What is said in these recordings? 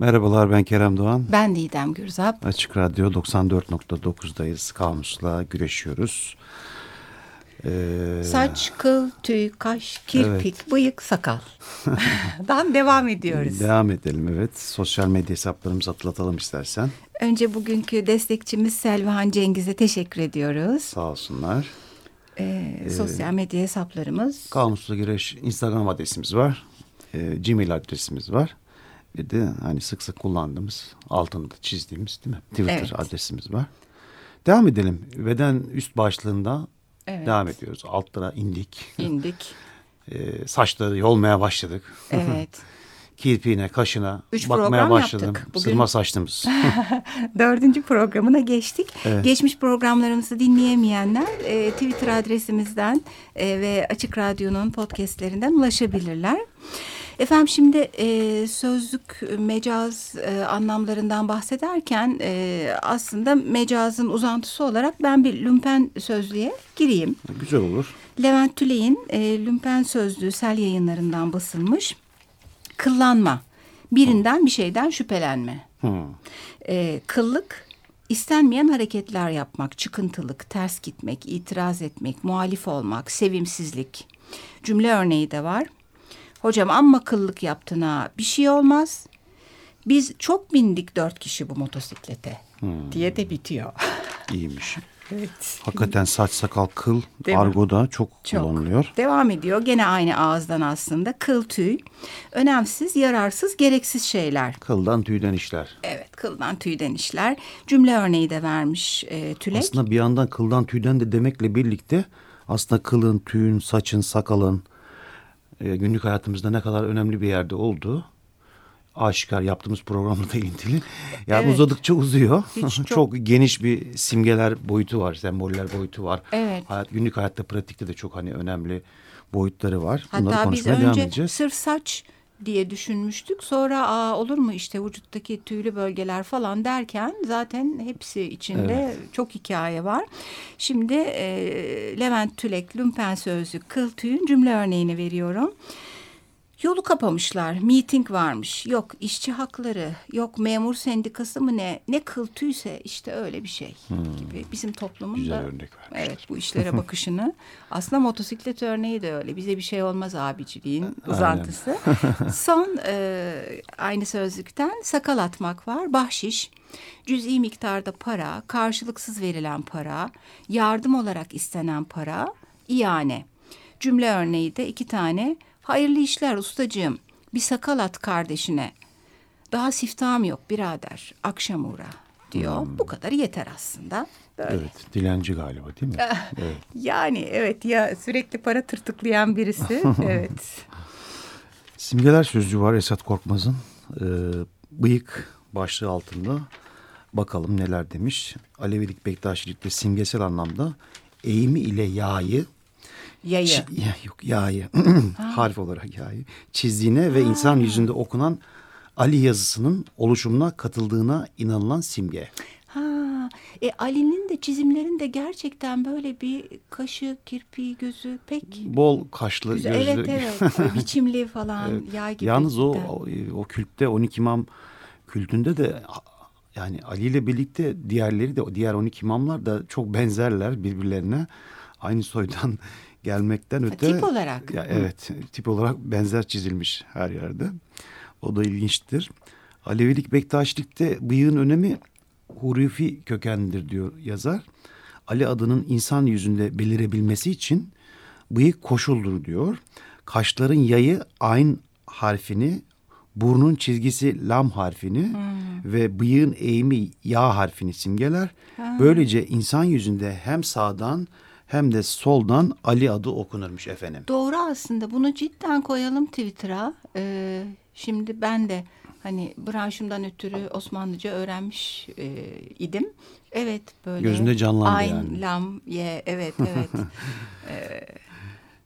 Merhabalar ben Kerem Doğan. Ben Didem Gürzap. Açık Radyo 94.9'dayız. Kamusla güreşiyoruz. Ee... Saç, kıl, tüy, kaş, kirpik, evet. bıyık, sakal. Dan devam ediyoruz. Devam edelim evet. Sosyal medya hesaplarımızı hatırlatalım istersen. Önce bugünkü destekçimiz Selvihan Cengiz'e teşekkür ediyoruz. Sağ olsunlar. Ee, ee, sosyal medya hesaplarımız. Kamusla Güreş Instagram adresimiz var. Ee, Gmail adresimiz var. Bir de hani sık sık kullandığımız altında çizdiğimiz değil mi? Twitter evet. adresimiz var. Devam edelim. Beden üst başlığında evet. devam ediyoruz. Altlara indik. İndik. ee, saçları yolmaya başladık. Evet. Kirpiğine, kaşına Üç bakmaya başladım. Yaptık. Bugün... Sırma saçtığımız. Dördüncü programına geçtik. Evet. Geçmiş programlarımızı dinleyemeyenler e, Twitter adresimizden e, ve Açık Radyo'nun podcastlerinden ulaşabilirler. Efendim şimdi e, sözlük mecaz e, anlamlarından bahsederken e, aslında mecazın uzantısı olarak ben bir lümpen sözlüğe gireyim. Güzel olur. Levent Tüley'in e, lümpen sözlüğü sel yayınlarından basılmış. Kıllanma, birinden bir şeyden şüphelenme. Hmm. E, kıllık, istenmeyen hareketler yapmak, çıkıntılık, ters gitmek, itiraz etmek, muhalif olmak, sevimsizlik. Cümle örneği de var. Hocam amma kıllık yaptın ha bir şey olmaz. Biz çok bindik dört kişi bu motosiklete hmm. diye de bitiyor. İyiymiş. Evet. Hakikaten saç sakal kıl Değil argoda çok, çok kullanılıyor. Devam ediyor gene aynı ağızdan aslında kıl tüy. Önemsiz, yararsız, gereksiz şeyler. Kıldan tüyden işler. Evet kıldan tüyden işler. Cümle örneği de vermiş e, Tülek. Aslında bir yandan kıldan tüyden de demekle birlikte aslında kılın, tüyün, saçın, sakalın e, günlük hayatımızda ne kadar önemli bir yerde olduğu aşikar yaptığımız programla da ilintili. Yani evet. uzadıkça uzuyor. çok... çok geniş bir simgeler boyutu var, semboller boyutu var. Evet. Hayat, günlük hayatta pratikte de çok hani önemli boyutları var. Bunları Hatta biz önce sırf saç diye düşünmüştük. Sonra aa, olur mu işte vücuttaki tüylü bölgeler falan derken zaten hepsi içinde evet. çok hikaye var. Şimdi e, Levent Tülek Lümpen Sözlük Kıl Tüy'ün cümle örneğini veriyorum. Yolu kapamışlar, miting varmış. Yok işçi hakları, yok memur sendikası mı ne? Ne kıl tüyse işte öyle bir şey hmm. gibi. Bizim toplumun Güzel da örnek evet bu işlere bakışını. aslında motosiklet örneği de öyle. Bize bir şey olmaz abiciliğin uzantısı. Son e, aynı sözlükten sakal atmak var. Bahşiş, cüz'i miktarda para, karşılıksız verilen para, yardım olarak istenen para, iane. Cümle örneği de iki tane Hayırlı işler ustacığım. Bir sakal at kardeşine. Daha siftahım yok birader. Akşam uğra diyor. Hmm. Bu kadar yeter aslında. Böyle. Evet, dilenci galiba değil mi? evet. Yani evet ya sürekli para tırtıklayan birisi. evet. Simgeler sözcüğü var Esat Korkmaz'ın. Ee, bıyık başlığı altında. Bakalım neler demiş. Alevilik, Bektaşilikte simgesel anlamda eğimi ile yağı Yayı. Ç ya, yok yayı. Harf olarak yayı. Çizdiğine ha. ve insan yüzünde okunan Ali yazısının oluşumuna katıldığına inanılan simge. Ha, e, Ali'nin de çizimlerinde gerçekten böyle bir kaşı, kirpiği, gözü pek... Bol kaşlı, Güzel, gözlü. Evet evet, biçimli falan, evet. yay gibi. Yalnız o, o, o kültte 12 imam kültünde de yani Ali ile birlikte diğerleri de diğer 12 imamlar da çok benzerler birbirlerine. Aynı soydan gelmekten öte... Tip olarak. Ya, evet tip olarak benzer çizilmiş her yerde. O da ilginçtir. Alevilik Bektaşilik'te bıyığın önemi hurufi kökenlidir diyor yazar. Ali adının insan yüzünde belirebilmesi için bıyık koşuldur diyor. Kaşların yayı ayn harfini, burnun çizgisi lam harfini hmm. ve bıyığın eğimi ya harfini simgeler. Hmm. Böylece insan yüzünde hem sağdan hem de soldan Ali adı okunurmuş efendim. Doğru aslında bunu cidden koyalım Twitter'a. Ee, şimdi ben de hani branşımdan ötürü Osmanlıca öğrenmiş e, idim. Evet böyle. Gözünde canlandı Ayn, yani. lam, ye evet evet. ee,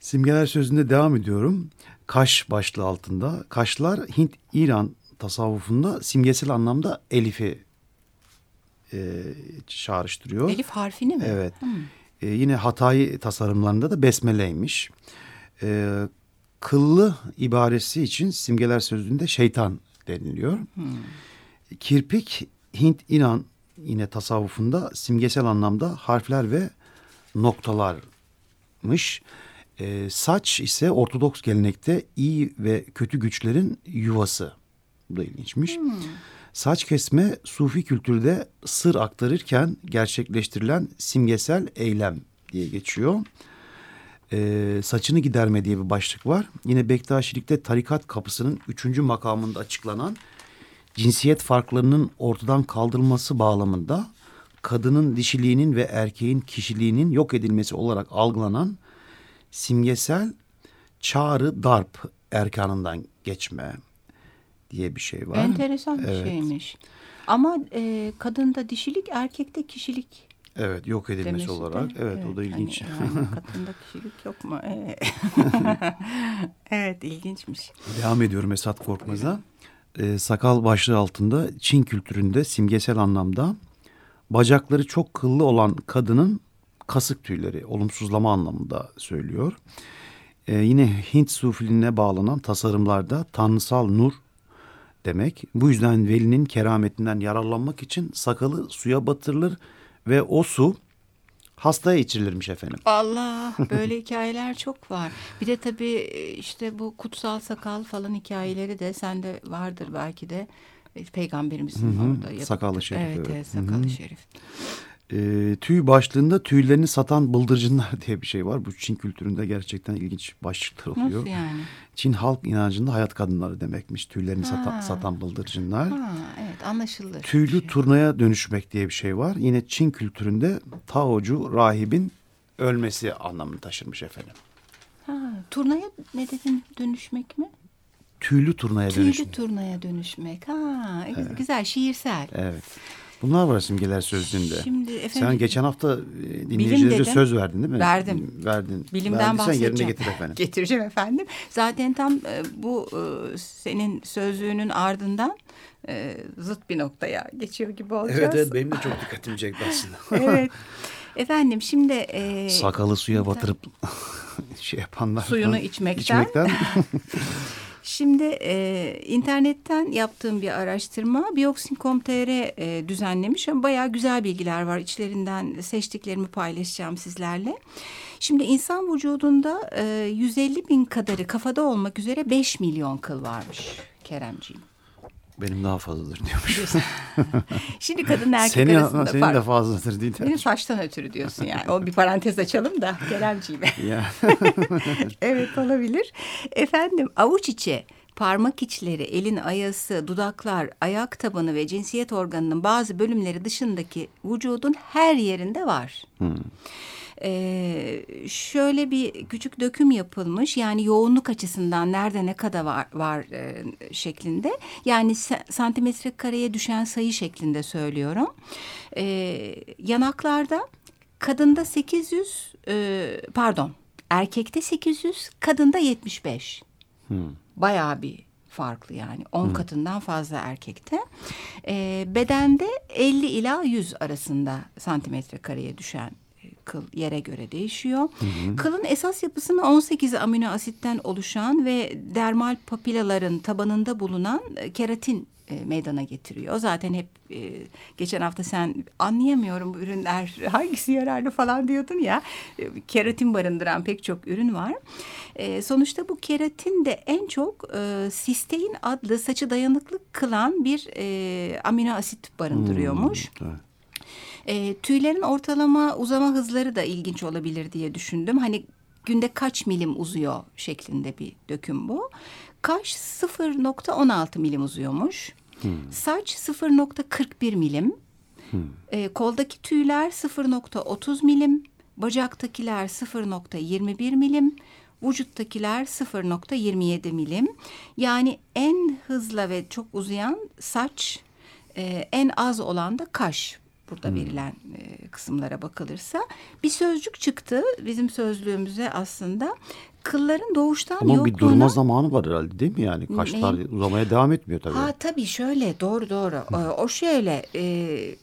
Simgeler sözünde devam ediyorum. Kaş başlığı altında. Kaşlar Hint-İran tasavvufunda simgesel anlamda Elif'i e, çağrıştırıyor. Elif harfini mi? Evet. Hmm. E, yine Hatay tasarımlarında da besmeleymiş. E, kıllı ibaresi için simgeler sözlüğünde şeytan deniliyor. Hmm. Kirpik Hint İnan yine tasavvufunda simgesel anlamda harfler ve noktalarmış. E, saç ise Ortodoks gelenekte iyi ve kötü güçlerin yuvası. Bu da ilginçmiş. Hmm. Saç kesme Sufi kültürde sır aktarırken gerçekleştirilen simgesel eylem diye geçiyor. Ee, saçını giderme diye bir başlık var. Yine Bektaşilikte tarikat kapısının üçüncü makamında açıklanan cinsiyet farklarının ortadan kaldırılması bağlamında kadının dişiliğinin ve erkeğin kişiliğinin yok edilmesi olarak algılanan simgesel çağrı darp erkanından geçme diye bir şey var. Enteresan bir evet. şeymiş. Ama e, kadında dişilik erkekte kişilik Evet yok edilmesi olarak. De, evet, evet o da ilginç. Hani, yani kadında kişilik yok mu? evet ilginçmiş. Devam ediyorum Esat Korkmaz'a. Ee, sakal başlığı altında Çin kültüründe simgesel anlamda bacakları çok kıllı olan kadının kasık tüyleri olumsuzlama anlamında söylüyor. Ee, yine Hint sufiliğine bağlanan tasarımlarda tanrısal nur demek. Bu yüzden velinin kerametinden yararlanmak için sakalı suya batırılır ve o su hastaya içirilirmiş efendim. Allah böyle hikayeler çok var. Bir de tabii e, işte bu kutsal sakal falan hikayeleri de sende vardır belki de. E, peygamberimizin Hı-hı. orada. Yapıp, sakallı şerif. Evet, evet sakallı Hı-hı. şerif. E, tüy başlığında tüylerini satan bıldırcınlar diye bir şey var. Bu Çin kültüründe gerçekten ilginç başlıklar oluyor. Nasıl yani? Çin halk inancında hayat kadınları demekmiş. Tüylerini satan, satan bıldırcınlar. Ha, evet anlaşılır. Tüylü şey. turnaya dönüşmek diye bir şey var. Yine Çin kültüründe Taocu rahibin ölmesi anlamını taşırmış efendim. Ha, turnaya ne dedin dönüşmek mi? Tüylü turnaya Tüylü dönüşmek. Tüylü turnaya dönüşmek. Ha, evet. güzel şiirsel. Evet. Bunlar var simgeler sözlüğünde. Şimdi efendim, Sen geçen hafta e, dinleyicilerimize söz verdin değil mi? Verdim. Verdin. Bilimden Verdiysen bahsedeceğim. yerine getir efendim. Getireceğim efendim. Zaten tam e, bu e, senin sözlüğünün ardından zıt bir noktaya geçiyor gibi olacağız. Evet evet benim de çok dikkatimi çekti aslında. evet. Efendim şimdi... E, Sakalı suya batırıp şey yapanlar. Suyunu içmekten. içmekten. Şimdi e, internetten yaptığım bir araştırma Bioxin.com.tr e, düzenlemiş ama bayağı güzel bilgiler var. İçlerinden seçtiklerimi paylaşacağım sizlerle. Şimdi insan vücudunda e, 150 bin kadarı kafada olmak üzere 5 milyon kıl varmış Keremciğim. Benim daha fazladır diyormuş. Şimdi kadın erkek senin, arasında Senin fark. de fazladır değil Benim saçtan ötürü diyorsun yani. O bir parantez açalım da Keremciğim. evet olabilir. Efendim avuç içi parmak içleri, elin ayası, dudaklar, ayak tabanı ve cinsiyet organının bazı bölümleri dışındaki vücudun her yerinde var. Hmm. Ee, şöyle bir küçük döküm yapılmış yani yoğunluk açısından nerede ne kadar var, var e, şeklinde yani santimetre kareye düşen sayı şeklinde söylüyorum. Ee, yanaklarda kadında 800 e, pardon erkekte 800 kadında 75. Hmm. Bayağı bir farklı yani 10 hmm. katından fazla erkekte. E, bedende 50 ila 100 arasında santimetre kareye düşen kıl yere göre değişiyor. Hı hı. Kılın esas yapısını 18 amino asitten oluşan ve dermal papilaların tabanında bulunan e, keratin e, meydana getiriyor. Zaten hep e, geçen hafta sen anlayamıyorum bu ürünler hangisi yararlı falan diyordun ya. E, keratin barındıran pek çok ürün var. E, sonuçta bu keratin de en çok e, sistein adlı saçı dayanıklı kılan bir e, amino asit barındırıyormuş. Hmm, evet. E, tüylerin ortalama uzama hızları da ilginç olabilir diye düşündüm. Hani günde kaç milim uzuyor şeklinde bir döküm bu. Kaş 0.16 milim uzuyormuş. Hmm. Saç 0.41 milim. Hmm. E, koldaki tüyler 0.30 milim. Bacaktakiler 0.21 milim. Vücuttakiler 0.27 milim. Yani en hızlı ve çok uzayan saç, e, en az olan da kaş burada hmm. verilen e, kısımlara bakılırsa bir sözcük çıktı bizim sözlüğümüze aslında kılların doğuştan Ama yokluğuna... bir durma zamanı var herhalde değil mi yani? Kaşlar ne? uzamaya devam etmiyor tabii. Ha tabii şöyle doğru doğru. o şöyle e,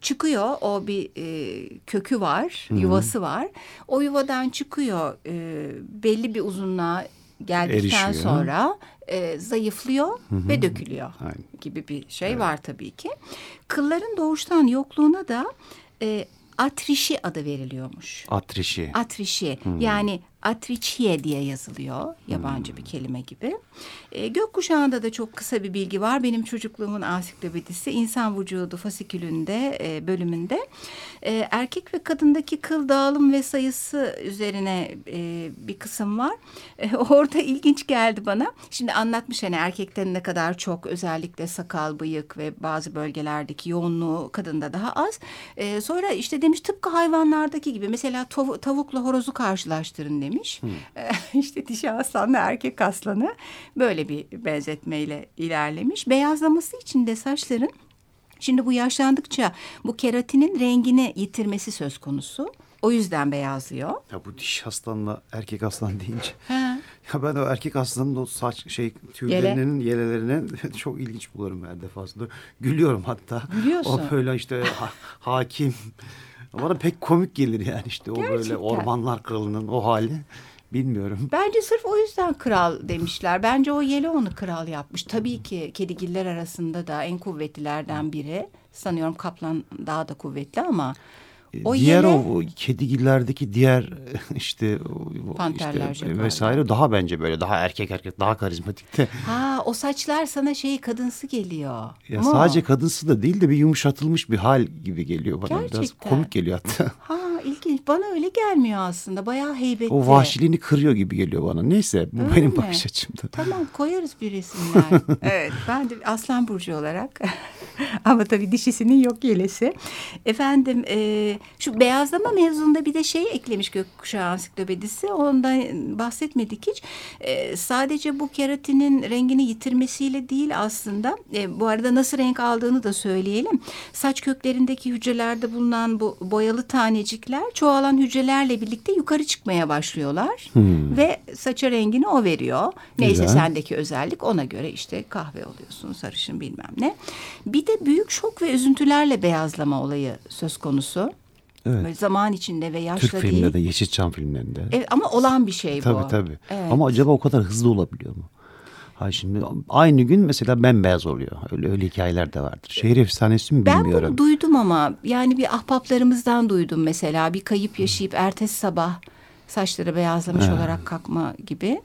çıkıyor o bir e, kökü var, Hı -hı. yuvası var. O yuvadan çıkıyor e, belli bir uzunluğa geldikten Erişiyor. sonra e, zayıflıyor ve dökülüyor Aynen. gibi bir şey var tabii ki. Kılların doğuştan yokluğuna da e, atrişi adı veriliyormuş. Atrişi. Atrişi yani atriçiye diye yazılıyor yabancı bir kelime gibi. E, gökkuşağında da çok kısa bir bilgi var. Benim çocukluğumun ansiklopedisi insan vücudu fasikülünde e, bölümünde e, erkek ve kadındaki kıl dağılım ve sayısı üzerine e, bir kısım var. E, orada ilginç geldi bana. Şimdi anlatmış hani erkekten ne kadar çok özellikle sakal, bıyık ve bazı bölgelerdeki yoğunluğu kadında daha az. E, sonra işte demiş tıpkı hayvanlardaki gibi mesela tavu- tavukla horozu karşılaştırın demiş. E, işte dişi aslanla erkek aslanı böyle bir benzetmeyle ilerlemiş. Beyazlaması için de saçların Şimdi bu yaşlandıkça bu keratinin rengini yitirmesi söz konusu. O yüzden beyazlıyor. Ya bu diş aslanla erkek aslan deyince. Ya ben o erkek aslanın o saç şey tüylerinin yelelerine çok ilginç buluyorum her defasında. Gülüyorum hatta. Gülüyorsun. O böyle işte ha- hakim. Bana pek komik gelir yani işte o böyle Gerçekten. ormanlar kralının o hali. Bilmiyorum. Bence sırf o yüzden kral demişler. Bence o yele onu kral yapmış. Tabii ki kedigiller arasında da en kuvvetlilerden biri. Sanıyorum kaplan daha da kuvvetli ama o diğer yele o kedigillerdeki diğer işte, Panterler, işte jaguarlar. vesaire daha bence böyle daha erkek erkek daha karizmatikte. ha o saçlar sana şey kadınsı geliyor. Ya Mu? sadece kadınsı da değil de bir yumuşatılmış bir hal gibi geliyor bana. Biraz Gerçekten. komik geliyor hatta. Ha. Bana öyle gelmiyor aslında. Bayağı heybetli. O vahşiliğini kırıyor gibi geliyor bana. Neyse bu Öyle benim mi? bakış açımda. Tamam koyarız bir resimler. evet ben de Aslan Burcu olarak ama tabii dişisinin yok yelesi. Efendim e, şu beyazlama mevzunda bir de şey eklemiş Gökkuşağı Ansiklopedisi. Ondan bahsetmedik hiç. E, sadece bu keratinin rengini yitirmesiyle değil aslında. E, bu arada nasıl renk aldığını da söyleyelim. Saç köklerindeki hücrelerde bulunan bu boyalı tanecikler çoğalan hücrelerle birlikte yukarı çıkmaya başlıyorlar. Ve saça rengini o veriyor. Neyse Güzel. sendeki özellik ona göre işte kahve oluyorsun, sarışın bilmem ne. Bir de büyük şok ve üzüntülerle beyazlama olayı söz konusu. Evet. Böyle zaman içinde ve yaşla Türk değil. filminde de Yeşilçam filmlerinde. Evet, ama olan bir şey bu. tabii tabii. Evet. Ama acaba o kadar hızlı olabiliyor mu? Ha şimdi aynı gün mesela bembeyaz oluyor. Öyle öyle hikayeler de vardır. Şehir efsanesi mi Ben bilmiyorum. bunu duydum ama yani bir ahbaplarımızdan duydum mesela bir kayıp yaşayıp ertesi sabah saçları beyazlamış olarak kalkma gibi.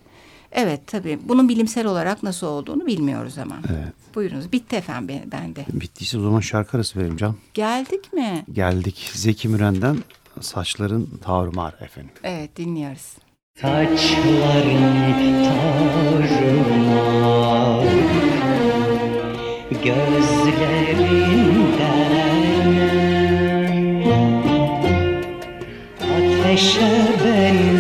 Evet tabii bunun bilimsel olarak nasıl olduğunu bilmiyoruz ama. Evet. Buyurunuz bitti efendim be- bende. Bittiyse o zaman şarkı arası verelim Can. Geldik mi? Geldik Zeki Müren'den Saçların Tarumar efendim. Evet dinliyoruz. Saçların tarumar Gözlerinden Ateşe benzerdin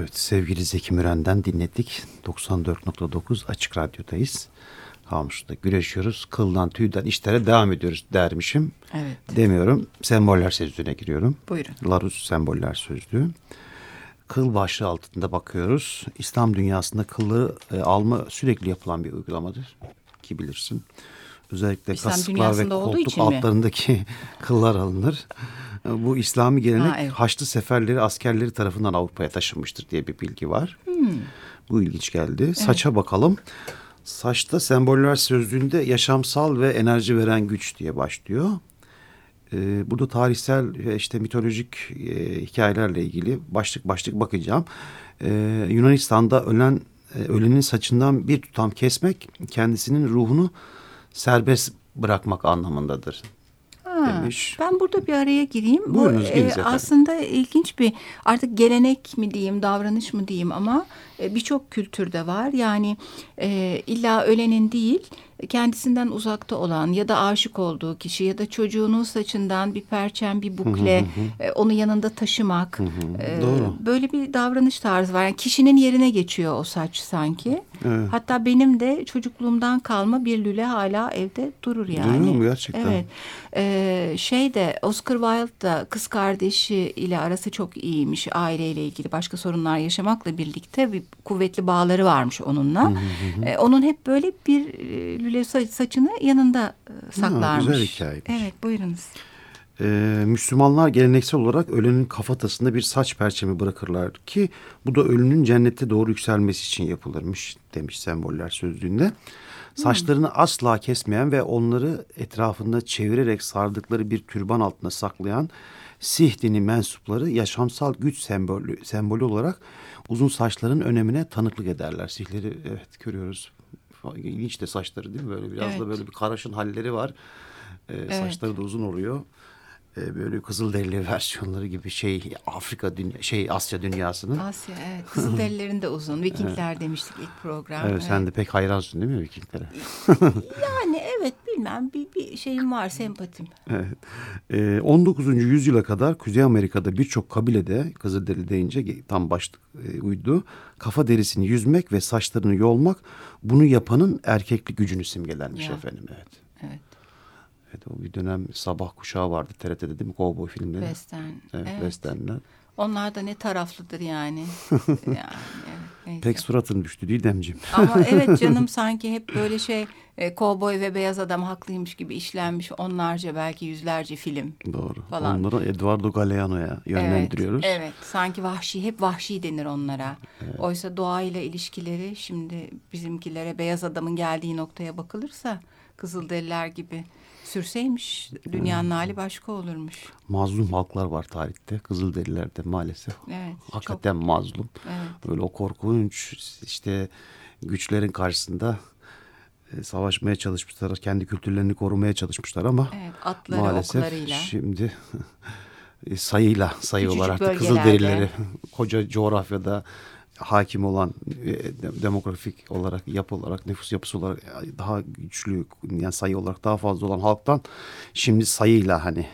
Evet sevgili Zeki Müren'den dinledik. 94.9 Açık Radyo'dayız. Kamus'ta güreşiyoruz. Kıldan tüyden işlere devam ediyoruz dermişim. Evet. Demiyorum. Semboller sözlüğüne giriyorum. Buyurun. Larus semboller sözlüğü. Kıl başlığı altında bakıyoruz. İslam dünyasında kılları e, alma sürekli yapılan bir uygulamadır. Ki bilirsin. Özellikle İslam kasıklar ve koltuk için mi? altlarındaki kıllar alınır. E, Bu İslami gelenek Ha, evet. Haçlı seferleri askerleri tarafından Avrupa'ya taşınmıştır diye bir bilgi var. Hmm. Bu ilginç geldi. Saça bakalım. Saçta semboller sözlüğünde yaşamsal ve enerji veren güç diye başlıyor. Ee, burada tarihsel ve işte mitolojik e, hikayelerle ilgili başlık başlık bakacağım. Ee, Yunanistan'da ölen e, ölenin saçından bir tutam kesmek kendisinin ruhunu serbest bırakmak anlamındadır Ha, demiş. Ben burada bir araya gireyim. Bu Buyurunuz, e, giriniz efendim. aslında ilginç bir artık gelenek mi diyeyim, davranış mı diyeyim ama e, birçok kültürde var. Yani e, illa ölenin değil, kendisinden uzakta olan ya da aşık olduğu kişi ya da çocuğunun saçından bir perçem, bir bukle, e, onu yanında taşımak. e, Doğru. Böyle bir davranış tarzı var. Yani kişinin yerine geçiyor o saç sanki. Evet. Hatta benim de çocukluğumdan kalma bir lüle hala evde durur yani. Duruyor mu gerçekten? Evet. Ee, şey de Oscar Wilde da kız kardeşi ile arası çok iyiymiş aileyle ilgili başka sorunlar yaşamakla birlikte bir kuvvetli bağları varmış onunla. Ee, onun hep böyle bir e, lüle sa- saçını yanında e, saklarmış. güzel hikayeymiş. Evet buyurunuz. Ee, Müslümanlar geleneksel olarak ölenin kafatasında bir saç perçemi bırakırlar ki bu da ölünün cennette doğru yükselmesi için yapılırmış demiş semboller sözlüğünde. Saçlarını asla kesmeyen ve onları etrafında çevirerek sardıkları bir türban altında saklayan Sih dini mensupları yaşamsal güç sembolü, sembolü olarak uzun saçların önemine tanıklık ederler. Sihleri evet görüyoruz. İlginç de saçları değil mi? Böyle biraz Evet. da böyle bir karaşın halleri var. Ee, Saçları da uzun oluyor. Ee, böyle kızılderili versiyonları gibi şey Afrika dünya şey Asya dünyasının. Asya evet. Kızılderililerin de uzun. Vikingler demiştik ilk program. Evet, sen de pek hayransın değil mi Vikinglere? Yani evet bilmem bir, bir şeyim var sempatim. Evet. Ee, 19. yüzyıla kadar Kuzey Amerika'da birçok kabilede Kızılderili deyince tam başlık e, uydu. Kafa derisini yüzmek ve saçlarını yolmak bunu yapanın erkeklik gücünü simgelermiş Ya. efendim. Evet. Evet. Evet o bir dönem sabah kuşağı vardı TRT'de değil mi? Kovboy filmleri. Western. Evet, evet. westernler. Onlar da ne taraflıdır yani. yani evet, neyse. Pek suratın düştü Didemciğim. Ama evet canım sanki hep böyle şey e, kovboy ve beyaz adam haklıymış gibi işlenmiş onlarca belki yüzlerce film. Doğru. Falan. Onları Eduardo Galeano'ya yönlendiriyoruz. Evet, evet. Sanki vahşi, hep vahşi denir onlara. Oysa doğayla ilişkileri şimdi bizimkilere beyaz adamın geldiği noktaya bakılırsa Kızılderililer gibi sürseymiş dünyanın hali başka olurmuş. Mazlum halklar var tarihte. Kızılderililerde maalesef. Evet, Hakikaten mazlum. Evet. Böyle o korkunç işte güçlerin karşısında e, savaşmaya çalışmışlar. Kendi kültürlerini korumaya çalışmışlar ama Evet, atları, maalesef oklarıyla. şimdi e, sayıyla sayıyorlar Küçücük artık bölgelerde. Kızılderilileri. Koca coğrafyada hakim olan e, de- demografik olarak yapı olarak nüfus yapısı olarak e, daha güçlü yani sayı olarak daha fazla olan halktan şimdi sayıyla hani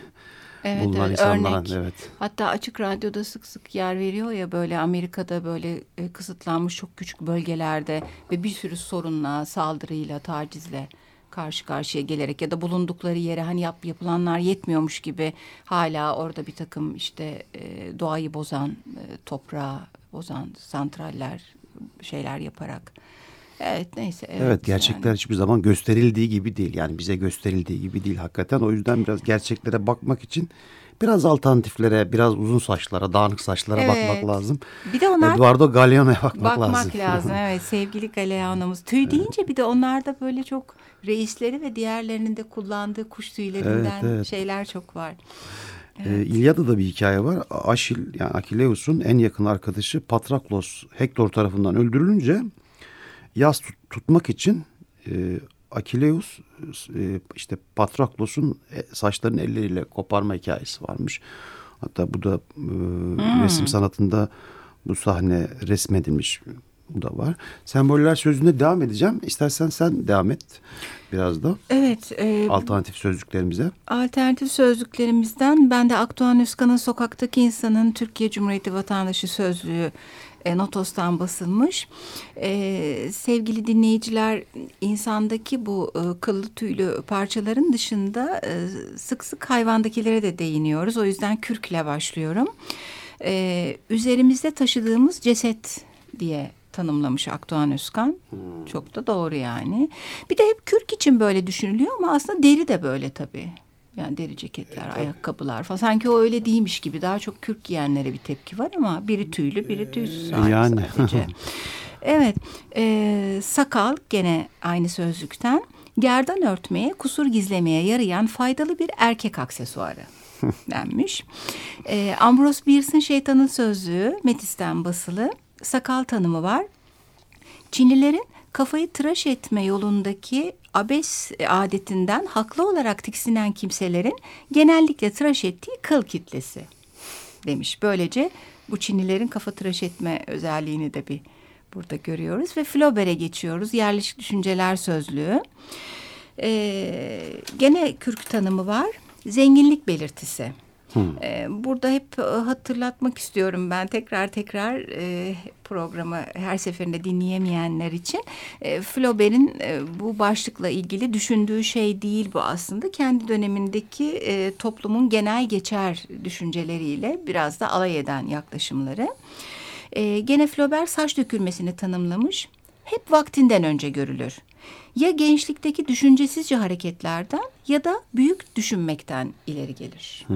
Evet, bulunan evet, insanlara örnek. evet. Hatta açık radyoda sık sık yer veriyor ya böyle Amerika'da böyle e, kısıtlanmış çok küçük bölgelerde ve bir sürü sorunla, saldırıyla, tacizle karşı karşıya gelerek ya da bulundukları yere hani yap, yapılanlar yetmiyormuş gibi hala orada bir takım işte e, doğayı bozan, e, toprağı bozan santraller şeyler yaparak. Evet neyse. Evet, Evet, gerçekler yani. hiçbir zaman gösterildiği gibi değil. Yani bize gösterildiği gibi değil hakikaten. O yüzden biraz gerçeklere bakmak için biraz alternatiflere, biraz uzun saçlara, dağınık saçlara Evet. bakmak lazım. Bir de onlar Eduardo Galeano'ya bakmak, Bakmak lazım. lazım. evet sevgili Galeano'muz. Tüy deyince bir de onlarda böyle çok reisleri ve diğerlerinin de kullandığı kuş tüylerinden Evet, evet. şeyler çok var. Ee, İlyada'da bir hikaye var. Aşil yani Akileus'un en yakın arkadaşı Patraklos Hektor tarafından öldürülünce yas tut- tutmak için e, Akileus e, işte Patraklos'un e, saçlarını elleriyle koparma hikayesi varmış. Hatta bu da e, Hmm. resim sanatında bu sahne resmedilmiş. Bu da var. Semboller sözünde devam edeceğim. İstersen sen devam et biraz da Evet, e, alternatif sözcüklerimize. alternatif sözlüklerimizden ben de Akdoğan Özkan'ın Sokaktaki İnsanın Türkiye Cumhuriyeti Vatandaşı Sözlüğü e, Notos'tan basılmış. E, sevgili dinleyiciler, insandaki bu e, kıllı tüylü parçaların dışında e, sık sık hayvandakilere de değiniyoruz. O yüzden kürkle başlıyorum. E, üzerimizde taşıdığımız ceset diye tanımlamış Akdoğan Özkan. Çok da doğru yani. Bir de hep kürk için böyle düşünülüyor ama aslında deri de böyle tabii. Yani deri ceketler, ayakkabılar falan. Sanki o öyle değilmiş gibi. Daha çok kürk giyenlere bir tepki var ama biri tüylü, biri tüysüz. hali yani. sadece. evet. e, sakal gene aynı sözlükten. Gerdan örtmeye, kusur gizlemeye yarayan faydalı bir erkek aksesuarı denmiş. E, Ambrose Bierce'ın Şeytanın Sözlüğü Metis'ten basılı. Sakal tanımı var. Çinlilerin kafayı tıraş etme yolundaki abes adetinden haklı olarak tiksinen kimselerin genellikle tıraş ettiği kıl kitlesi demiş. Böylece bu Çinlilerin kafa tıraş etme özelliğini de bir burada görüyoruz ve Flaubert'e geçiyoruz. Yerleşik Düşünceler Sözlüğü. Ee, gene kürk tanımı var. Zenginlik belirtisi. Ee, burada hep e, hatırlatmak istiyorum ben tekrar tekrar e, programı her seferinde dinleyemeyenler için. E, Flaubert'in bu başlıkla ilgili düşündüğü şey değil bu aslında. Kendi dönemindeki toplumun genel geçer düşünceleriyle biraz da alay eden yaklaşımları. Gene Flaubert saç dökülmesini tanımlamış. Hep vaktinden önce görülür. Ya gençlikteki düşüncesizce hareketlerden ya da büyük düşünmekten ileri gelir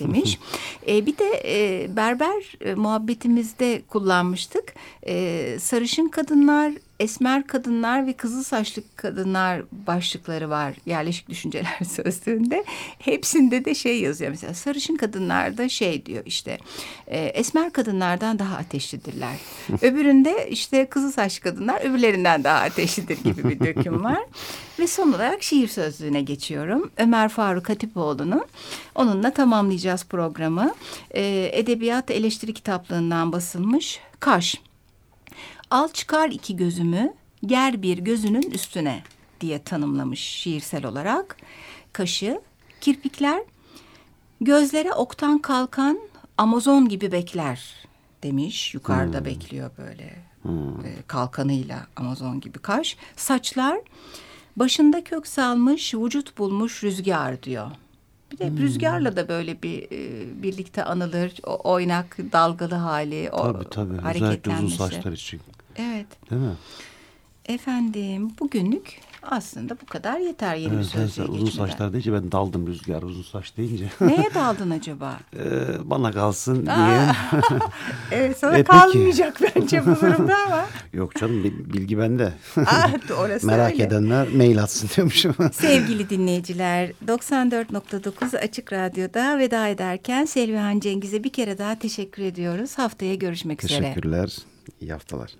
demiş. E, bir de e, berber e, muhabbetimizde kullanmıştık. E, sarışın kadınlar, esmer kadınlar ve kızıl saçlı kadınlar başlıkları var yerleşik düşünceler sözlüğünde. Hepsinde de şey yazıyor mesela sarışın kadınlarda şey diyor işte e, esmer kadınlardan daha ateşlidirler. Öbüründe işte kızıl saçlı kadınlar öbürlerinden daha ateşlidir gibi bir döküm var. Ve son olarak şiir sözlüğüne geçiyorum. Ömer Faruk Hatipoğlu'nun. Onunla tamamlayacağız programı. Ee, Edebiyat eleştiri kitaplığından basılmış. Kaş. Al çıkar iki gözümü, ger bir gözünün üstüne diye tanımlamış şiirsel olarak. Kaşı, kirpikler, gözlere oktan kalkan Amazon gibi bekler demiş. Yukarıda bekliyor böyle e, kalkanıyla Amazon gibi kaş. Saçlar, başında kök salmış, vücut bulmuş rüzgar diyor. Bir de rüzgarla da böyle bir e, birlikte anılır. O oynak, dalgalı hali, o Tabii tabii. Özellikle uzun hareketlenmesi. saçlar için. Evet. Değil mi? Efendim bugünlük aslında bu kadar yeter yeni bir Evet, sen- sözlüğe sen uzun saçlar deyince ben daldım rüzgar uzun saç deyince. Neye daldın acaba? Ee, bana kalsın diye. Evet sana E, peki. kalmayacak bence bu durumda ama. Yok canım bi- bilgi bende. Orası Merak öyle. edenler mail atsın diyormuşum. Sevgili dinleyiciler 94.9 Açık Radyo'da veda ederken Selvihan Cengiz'e bir kere daha teşekkür ediyoruz. Haftaya görüşmek üzere. Teşekkürler. İyi haftalar.